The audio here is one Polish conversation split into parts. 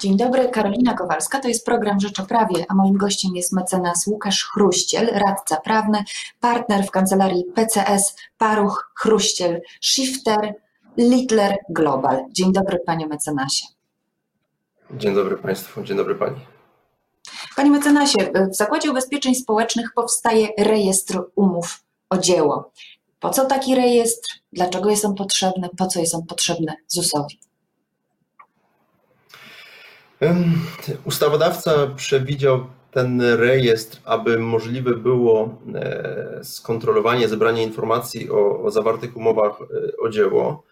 Dzień dobry, Karolina Kowalska, to jest program Rzecz o Prawie, a moim gościem jest mecenas Łukasz Chruściel, radca prawny, partner w kancelarii PCS Paruch Chruściel, Shifter, Littler Global. Dzień dobry, panie mecenasie. Dzień dobry państwu, dzień dobry pani. Panie mecenasie, w Zakładzie Ubezpieczeń Społecznych powstaje rejestr umów o dzieło. Po co taki rejestr? Dlaczego jest on potrzebny? Po co jest on potrzebny ZUS-owi? Ustawodawca przewidział ten rejestr, aby możliwe było e, skontrolowanie, zebranie informacji o, o zawartych umowach e, o dzieło.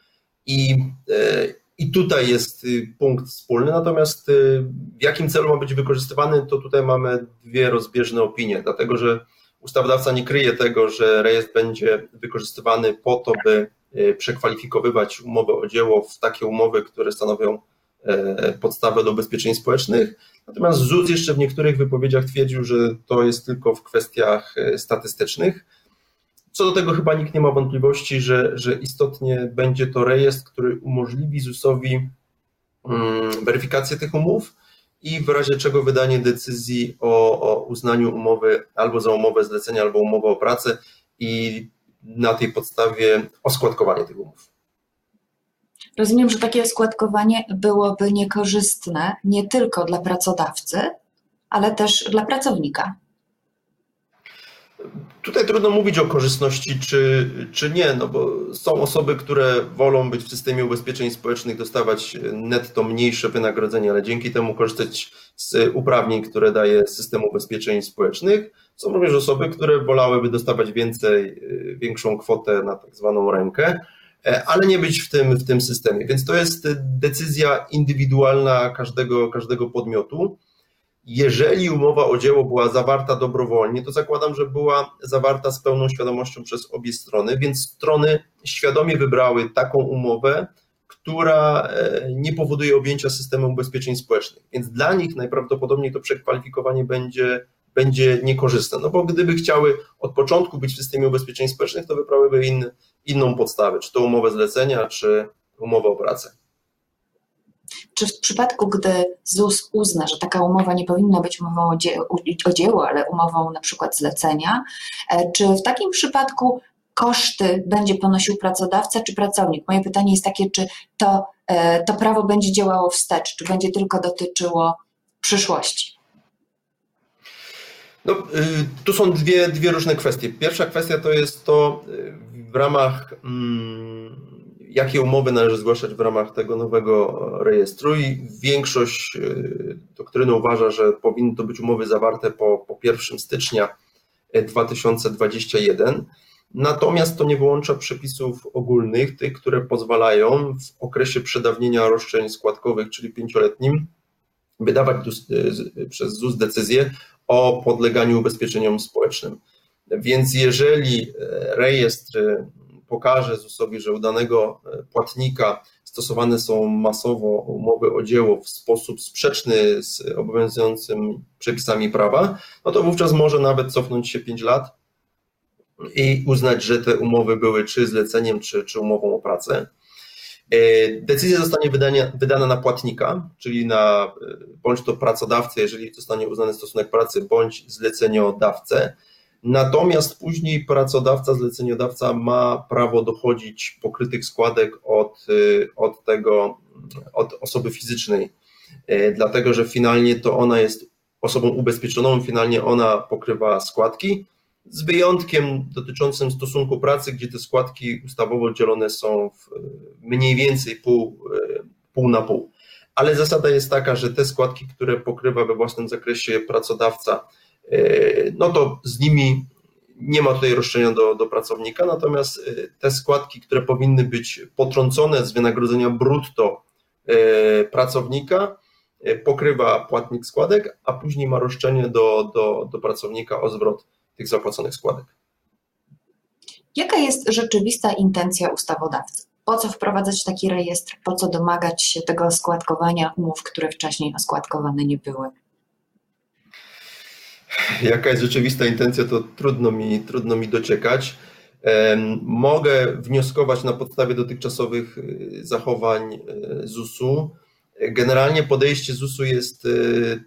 I, e, I tutaj jest y, punkt wspólny, natomiast y, w jakim celu ma być wykorzystywany, to tutaj mamy dwie rozbieżne opinie, dlatego że ustawodawca nie kryje tego, że rejestr będzie wykorzystywany po to, by przekwalifikowywać umowy o dzieło w takie umowy, które stanowią podstawę do ubezpieczeń społecznych. Natomiast ZUS jeszcze w niektórych wypowiedziach twierdził, że to jest tylko w kwestiach e, statystycznych. Co do tego chyba nikt nie ma wątpliwości, że, że istotnie będzie to rejestr, który umożliwi ZUS-owi mm, weryfikację tych umów i w razie czego wydanie decyzji o, o uznaniu umowy albo za umowę zlecenia, albo umowę o pracę i na tej podstawie oskładkowanie tych umów. Rozumiem, że takie składkowanie byłoby niekorzystne nie tylko dla pracodawcy, ale też dla pracownika. Tutaj trudno mówić o korzystności czy, czy nie, no bo są osoby, które wolą być w systemie ubezpieczeń społecznych, dostawać netto mniejsze wynagrodzenie, ale dzięki temu korzystać z uprawnień, które daje system ubezpieczeń społecznych. Są również osoby, które wolałyby dostawać więcej, większą kwotę na tak zwaną rękę. E, ale nie być w tym, w tym systemie. Więc to jest decyzja indywidualna każdego, każdego podmiotu. Jeżeli umowa o dzieło była zawarta dobrowolnie, to zakładam, że była zawarta z pełną świadomością przez obie strony, więc strony świadomie wybrały taką umowę, która e, nie powoduje objęcia systemem ubezpieczeń społecznych. Więc dla nich najprawdopodobniej to przekwalifikowanie będzie będzie niekorzystne. No bo gdyby chciały od początku być w systemie ubezpieczeń społecznych, to wybrałyby inny, inną podstawę, czy to umowę zlecenia, czy umowę o pracę. Czy w przypadku, gdy ZUS uzna, że taka umowa nie powinna być umową o, dzie o dzieło, ale umową na przykład zlecenia, e, czy w takim przypadku koszty będzie ponosił pracodawca czy pracownik? Moje pytanie jest takie, czy to, e, to prawo będzie działało wstecz, czy będzie tylko dotyczyło przyszłości? No, y, tu są dwie, dwie różne kwestie. Pierwsza kwestia to jest to y, w ramach, mm, jakie umowy należy zgłaszać w ramach tego nowego rejestru i większość y, doktryny uważa, że powinny to być umowy zawarte po, po 1 stycznia 2021. Natomiast to nie wyłącza przepisów ogólnych, tych, które pozwalają w okresie przedawnienia roszczeń składkowych, czyli pięcioletnim, wydawać przez ZUS decyzję o podleganiu ubezpieczeniom społecznym. Więc jeżeli e, rejestr e, pokaże ZUS-owi, że u danego e, płatnika stosowane są masowo umowy o dzieło w sposób sprzeczny z obowiązującymi przepisami prawa, no to wówczas może nawet cofnąć się 5 lat i uznać, że te umowy były czy zleceniem, czy, czy umową o pracę. E, decyzja zostanie wydania, wydana na płatnika, czyli na e, bądź to pracodawcę, jeżeli zostanie uznany stosunek pracy, bądź zleceniodawcę. Natomiast później pracodawca, zleceniodawca ma prawo dochodzić pokrytych składek od, e, od tego, od osoby fizycznej, dlatego że finalnie to ona jest osobą ubezpieczoną, finalnie ona pokrywa składki, z wyjątkiem dotyczącym stosunku pracy, gdzie te składki ustawowo dzielone są w mniej więcej pół, e, pół na pół. Ale zasada jest taka, że te składki, które pokrywa we własnym zakresie pracodawca, e, no to z nimi nie ma tutaj roszczenia do, do pracownika, natomiast e, te składki, które powinny być potrącone z wynagrodzenia brutto pracownika, pokrywa płatnik składek, a później ma roszczenie do, do, do pracownika o zwrot tych zapłaconych składek. Jaka jest rzeczywista intencja ustawodawcy? Po co wprowadzać taki rejestr? Po co domagać się tego składkowania umów, które wcześniej oskładkowane nie były? Jaka jest rzeczywista intencja, to trudno mi, trudno mi dociekać. Mogę wnioskować na podstawie dotychczasowych y, zachowań y, ZUS-u Generalnie podejście ZUS-u jest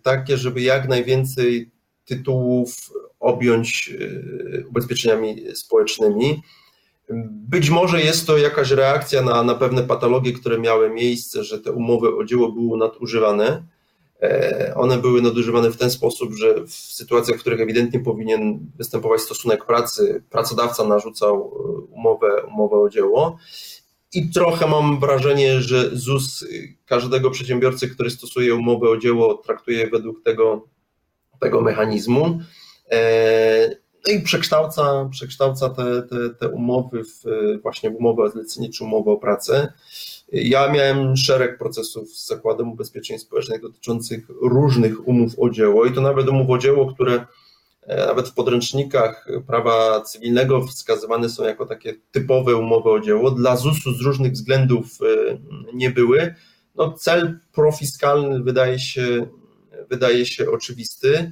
takie, żeby jak najwięcej tytułów objąć ubezpieczeniami społecznymi. Być może jest to jakaś reakcja na, na pewne patologie, które miały miejsce, że te umowy o dzieło były nadużywane. E, one były nadużywane w ten sposób, że w sytuacjach, w których ewidentnie powinien występować stosunek pracy, pracodawca narzucał e, umowę, umowę o dzieło. I trochę mam wrażenie, że ZUS każdego przedsiębiorcy, który stosuje umowę o dzieło, traktuje według tego, tego mechanizmu. E, no i przekształca, przekształca te, te, te umowy w właśnie umowę o zlecenie czy umowę o pracę. Ja miałem szereg procesów z Zakładem Ubezpieczeń Społecznych dotyczących różnych umów o dzieło i to nawet umów o dzieło, które e, nawet w podręcznikach prawa cywilnego wskazywane są jako takie typowe umowy o dzieło. Dla ZUS-u z różnych względów e, nie były. No, cel profiskalny wydaje się, wydaje się oczywisty.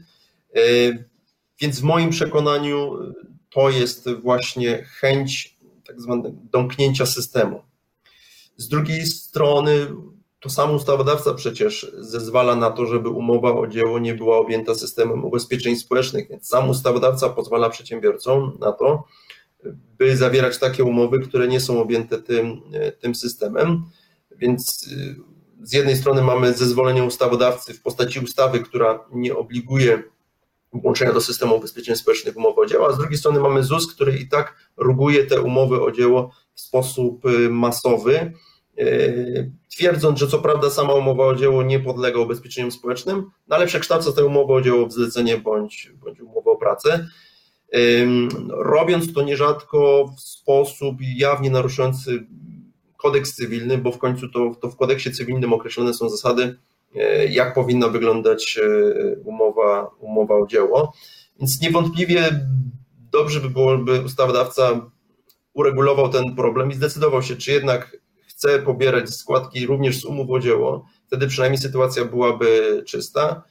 Więc w moim przekonaniu to jest właśnie chęć tak zwanego domknięcia systemu. Z drugiej strony to sam ustawodawca przecież zezwala na to, żeby umowa o dzieło nie była objęta systemem ubezpieczeń społecznych, więc sam ustawodawca pozwala przedsiębiorcom na to, by zawierać takie umowy, które nie są objęte tym, tym systemem. Więc z jednej strony mamy zezwolenie ustawodawcy w postaci ustawy, która nie obliguje włączenia do systemu ubezpieczeń społecznych umowy o dzieło, a z drugiej strony mamy ZUS, który i tak ruguje te umowy o dzieło w sposób y, masowy, y, twierdząc, że co prawda sama umowa o dzieło nie podlega ubezpieczeniom społecznym, no ale przekształca tę umowę o dzieło w zlecenie bądź, bądź umowę o pracę, robiąc to nierzadko w sposób jawnie naruszający kodeks cywilny, bo w końcu to, to w kodeksie cywilnym określone są zasady, jak powinna wyglądać e, umowa, umowa o dzieło. Więc niewątpliwie dobrze by było, by ustawodawca uregulował ten problem i zdecydował się, czy jednak chce pobierać składki również z umów o dzieło, wtedy przynajmniej sytuacja byłaby czysta,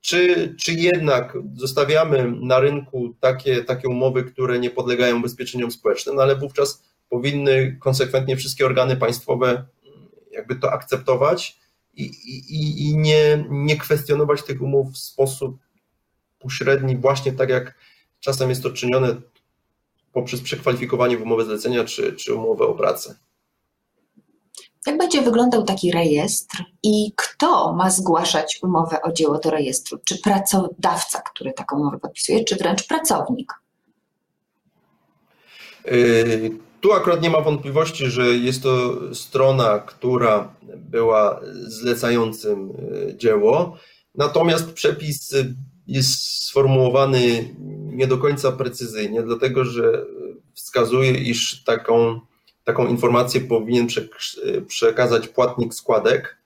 czy, czy jednak zostawiamy na rynku takie, takie umowy, które nie podlegają ubezpieczeniom społecznym, no ale wówczas powinny konsekwentnie wszystkie organy państwowe jakby to akceptować i, i, i nie, nie kwestionować tych umów w sposób pośredni, właśnie tak jak czasem jest to czynione poprzez przekwalifikowanie w umowę zlecenia czy, czy umowę o pracę. Jak będzie wyglądał taki rejestr i kto ma zgłaszać umowę o dzieło do rejestru? Czy pracodawca, który taką umowę podpisuje, czy wręcz pracownik? Tu akurat nie ma wątpliwości, że jest to strona, która była zlecającym e, dzieło, natomiast przepis jest sformułowany nie do końca precyzyjnie, dlatego że wskazuje, iż taką, taką informację powinien przekazać płatnik składek.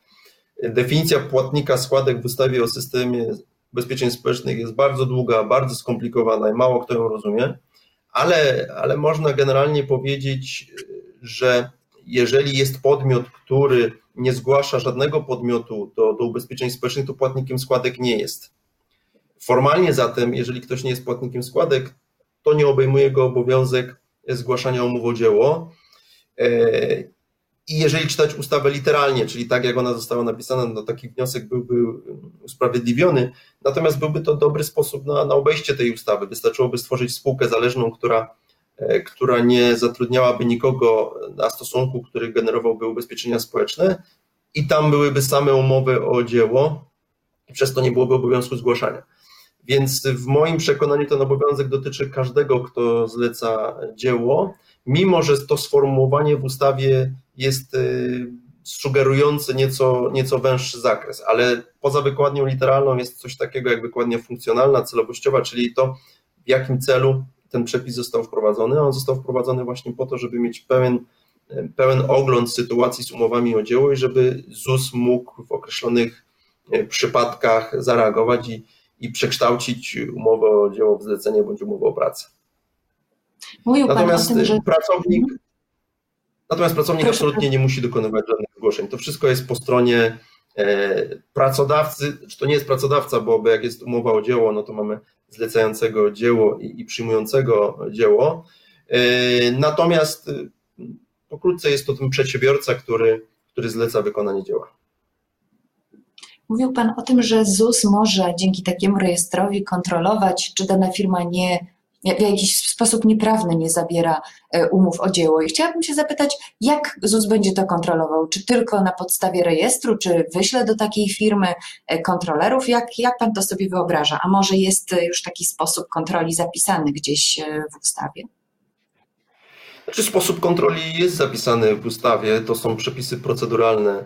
Definicja płatnika składek w ustawie o systemie ubezpieczeń społecznych jest bardzo długa, bardzo skomplikowana i mało kto ją rozumie ale, ale można generalnie powiedzieć, że jeżeli jest podmiot, który nie zgłasza żadnego podmiotu do, do ubezpieczeń społecznych, to płatnikiem składek nie jest. Formalnie zatem, jeżeli ktoś nie jest płatnikiem składek, to nie obejmuje go obowiązek zgłaszania umów o dzieło. I jeżeli czytać ustawę literalnie, czyli tak jak ona została napisana, no taki wniosek byłby usprawiedliwiony, natomiast byłby to dobry sposób na, na obejście tej ustawy. Wystarczyłoby stworzyć spółkę zależną, która, e, która nie zatrudniałaby nikogo na stosunku, który generowałby ubezpieczenia społeczne i tam byłyby same umowy o dzieło i przez to nie byłoby obowiązku zgłaszania. Więc w moim przekonaniu ten obowiązek dotyczy każdego, kto zleca dzieło, mimo że to sformułowanie w ustawie jest y, sugerujące nieco, nieco węższy zakres, ale poza wykładnią literalną jest coś takiego jak wykładnia funkcjonalna, celowościowa, czyli to w jakim celu ten przepis został wprowadzony. On został wprowadzony właśnie po to, żeby mieć pełen, pełen ogląd sytuacji z umowami o dzieło i żeby ZUS mógł w określonych e, przypadkach zareagować i, i przekształcić umowę o dzieło w zlecenie bądź umowę o pracę. Mówił Natomiast tym, że... pracownik, natomiast pracownik Proszę. absolutnie nie musi dokonywać żadnych zgłoszeń. To wszystko jest po stronie e, pracodawcy, czy to nie jest pracodawca, bo jak jest umowa o dzieło, no to mamy zlecającego dzieło i, i przyjmującego dzieło. E, natomiast e, pokrótce jest to ten przedsiębiorca, który, który zleca wykonanie dzieła. Mówił Pan o tym, że ZUS może dzięki takiemu rejestrowi kontrolować, czy dana firma nie w jakiś sposób nieprawny nie zabiera e, umów o dzieło. I chciałabym się zapytać, jak ZUS będzie to kontrolował? Czy tylko na podstawie rejestru, czy wyśle do takiej firmy e, kontrolerów? Jak, jak pan to sobie wyobraża? A może jest już taki sposób kontroli zapisany gdzieś e, w ustawie? Znaczy, sposób kontroli jest zapisany w ustawie, to są przepisy proceduralne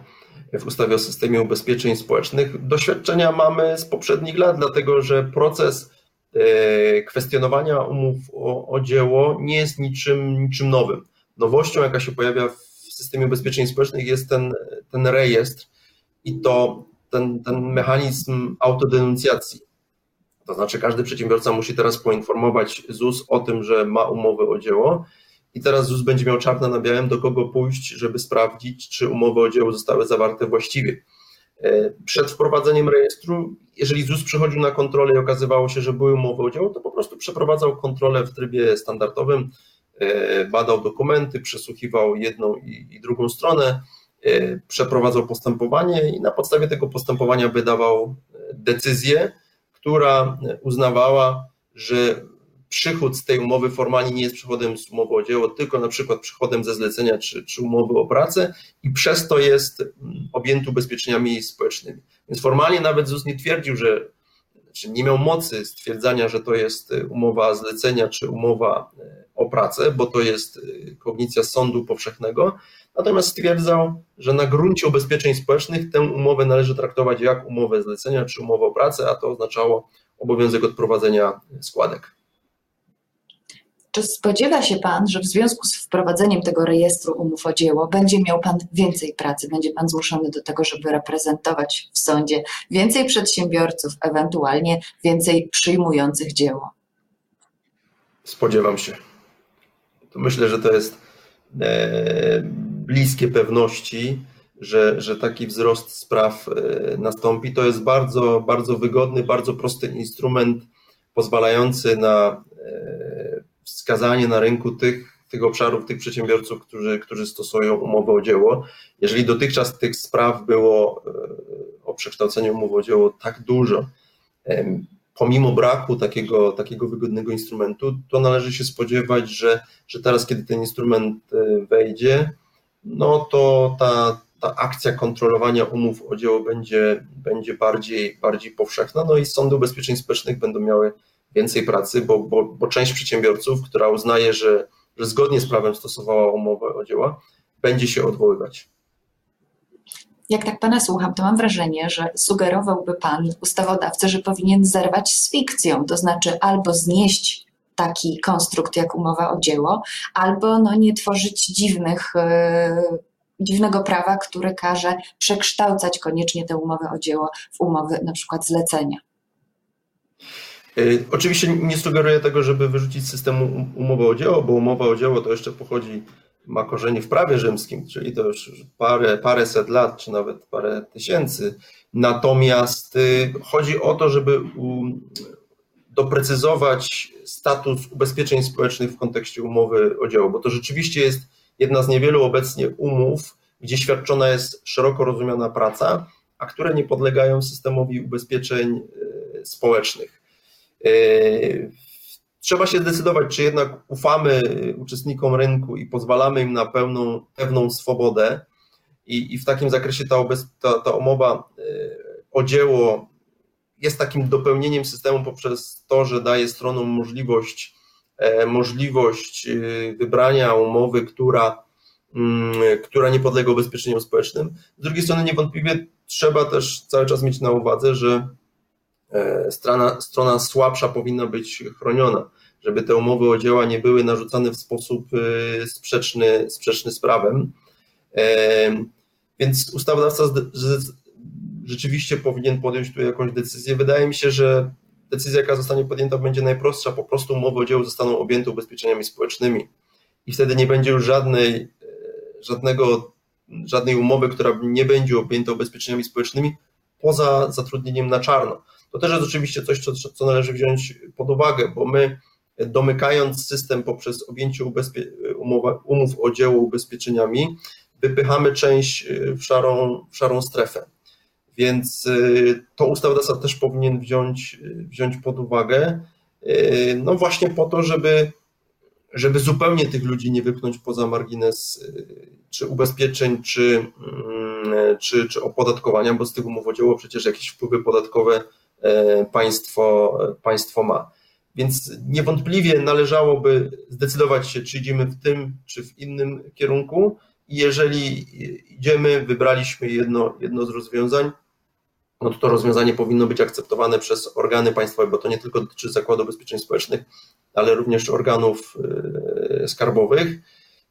w ustawie o systemie ubezpieczeń społecznych. Doświadczenia mamy z poprzednich lat, dlatego że proces E, kwestionowania umów o, o dzieło nie jest niczym, niczym nowym. Nowością, jaka się pojawia w systemie ubezpieczeń społecznych, jest ten, ten rejestr i to ten, ten mechanizm autodenuncjacji. To znaczy, każdy przedsiębiorca musi teraz poinformować ZUS o tym, że ma umowę o dzieło, i teraz ZUS będzie miał czarno na białym, do kogo pójść, żeby sprawdzić, czy umowy o dzieło zostały zawarte właściwie. E, przed wprowadzeniem rejestru, jeżeli ZUS przychodził na kontrolę i okazywało się, że były umowy o dzieło, to po prostu przeprowadzał kontrolę w trybie standardowym, e, badał dokumenty, przesłuchiwał jedną i drugą stronę, e, przeprowadzał postępowanie i na podstawie tego postępowania wydawał decyzję, która uznawała, że przychód z tej umowy formalnie nie jest przychodem z umowy o dzieło, tylko na przykład przychodem ze zlecenia czy, czy umowy o pracę i przez to jest mm, objęty ubezpieczeniami społecznymi. Więc formalnie nawet ZUS nie twierdził, że znaczy nie miał mocy stwierdzania, że to jest y, umowa zlecenia czy umowa y, o pracę, bo to jest y, kognicja sądu powszechnego, natomiast stwierdzał, że na gruncie ubezpieczeń społecznych tę umowę należy traktować jak umowę zlecenia czy umowę o pracę, a to oznaczało obowiązek odprowadzenia składek. Czy spodziewa się Pan, że w związku z wprowadzeniem tego rejestru umów o dzieło będzie miał Pan więcej pracy, będzie Pan zmuszony do tego, żeby reprezentować w sądzie więcej przedsiębiorców, ewentualnie więcej przyjmujących dzieło? Spodziewam się. To myślę, że to jest e, bliskie pewności, że, że taki wzrost spraw e, nastąpi. To jest bardzo, bardzo wygodny, bardzo prosty instrument pozwalający na e, wskazanie na rynku tych, tych obszarów, tych przedsiębiorców, którzy, którzy stosują umowę o dzieło. Jeżeli dotychczas tych spraw było e, o przekształceniu umowy o dzieło tak dużo, pomimo braku takiego, takiego wygodnego instrumentu, to należy się spodziewać, że, że teraz, kiedy ten instrument e, wejdzie, no to ta, ta akcja kontrolowania umów o dzieło będzie, będzie bardziej, bardziej powszechna, no i sądy ubezpieczeń społecznych będą miały więcej pracy, bo, bo, bo część przedsiębiorców, która uznaje, że, że zgodnie z prawem stosowała umowę o dzieła, będzie się odwoływać. Jak tak Pana słucham, to mam wrażenie, że sugerowałby Pan ustawodawcy, że powinien zerwać z fikcją, to znaczy albo znieść taki konstrukt jak umowa o dzieło, albo no, nie tworzyć dziwnych, yy, dziwnego prawa, które każe przekształcać koniecznie te umowy o dzieło w umowy na przykład zlecenia. Y, oczywiście nie sugeruję tego, żeby wyrzucić z systemu umowy o dzieło, bo umowa o dzieło to jeszcze pochodzi, ma korzenie w prawie rzymskim, czyli to już parę, paręset lat, czy nawet parę tysięcy. Natomiast y, chodzi o to, żeby doprecyzować status ubezpieczeń społecznych w kontekście umowy o dzieło, bo to rzeczywiście jest jedna z niewielu obecnie umów, gdzie świadczona jest szeroko rozumiana praca, a które nie podlegają systemowi ubezpieczeń y, społecznych. E, trzeba się zdecydować, czy jednak ufamy uczestnikom rynku i pozwalamy im na pełną, pewną swobodę i, i w takim zakresie ta, ta, ta umowa e, o dzieło jest takim dopełnieniem systemu poprzez to, że daje stronom możliwość, e, możliwość wybrania umowy, która, mm, która nie podlega ubezpieczeniom społecznym. Z drugiej strony niewątpliwie trzeba też cały czas mieć na uwadze, że strona, strona słabsza powinna być chroniona, żeby te umowy o dzieła nie były narzucane w sposób e, sprzeczny, sprzeczny z prawem. E, więc ustawodawca rzeczywiście powinien podjąć tu jakąś decyzję. Wydaje mi się, że decyzja, jaka zostanie podjęta, będzie najprostsza. Po prostu umowy o dzieło zostaną objęte ubezpieczeniami społecznymi i wtedy nie będzie już żadnej, żadnego, żadnej umowy, która nie będzie objęta ubezpieczeniami społecznymi poza zatrudnieniem na czarno. To też jest oczywiście coś, co, co należy wziąć pod uwagę, bo my domykając system poprzez objęcie umów, umów o dzieło ubezpieczeniami, wypychamy część y, w szarą, w szarą strefę. Więc to ustawodawca też powinien wziąć, wziąć pod uwagę, no właśnie po to, żeby, żeby zupełnie tych ludzi nie wypchnąć poza margines czy ubezpieczeń, czy, mm, czy, czy opodatkowania, bo z tych umów o dzieło przecież jakieś wpływy podatkowe państwo, państwo ma. Więc niewątpliwie należałoby zdecydować się, czy idziemy w tym, czy w innym kierunku. I jeżeli idziemy, wybraliśmy jedno, jedno z rozwiązań, no to to rozwiązanie powinno być akceptowane przez organy państwowe, bo to nie tylko dotyczy Zakładu Ubezpieczeń Społecznych, ale również organów e, skarbowych.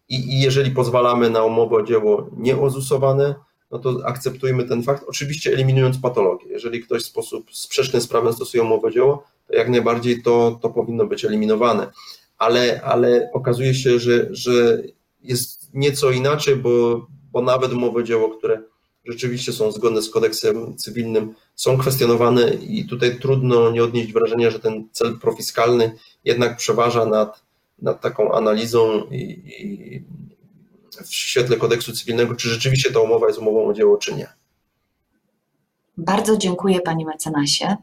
I, jeżeli pozwalamy na umowę o dzieło nieozusowane, no to akceptujmy ten fakt, oczywiście eliminując patologię. Jeżeli ktoś w sposób sprzeczny z prawem stosuje umowę dzieło, to jak najbardziej to, to powinno być eliminowane. Ale, ale okazuje się, że, że jest nieco inaczej, bo, bo nawet umowy dzieło, które rzeczywiście są zgodne z kodeksem cywilnym, są kwestionowane i tutaj trudno nie odnieść wrażenia, że ten cel profiskalny jednak przeważa nad, nad taką analizą i, i w świetle kodeksu cywilnego, czy rzeczywiście ta umowa jest umową o dzieło, czy nie. Bardzo dziękuję Panie mecenasie.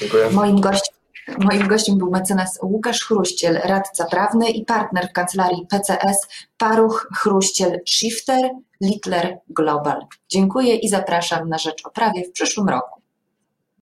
Dziękuję. Moim gościem, moim gościem był mecenas Łukasz Chruściel, radca prawny i partner w kancelarii PCS Paruch Chruściel Shifter Littler Global. Dziękuję i zapraszam na Rzecz o Prawie w przyszłym roku.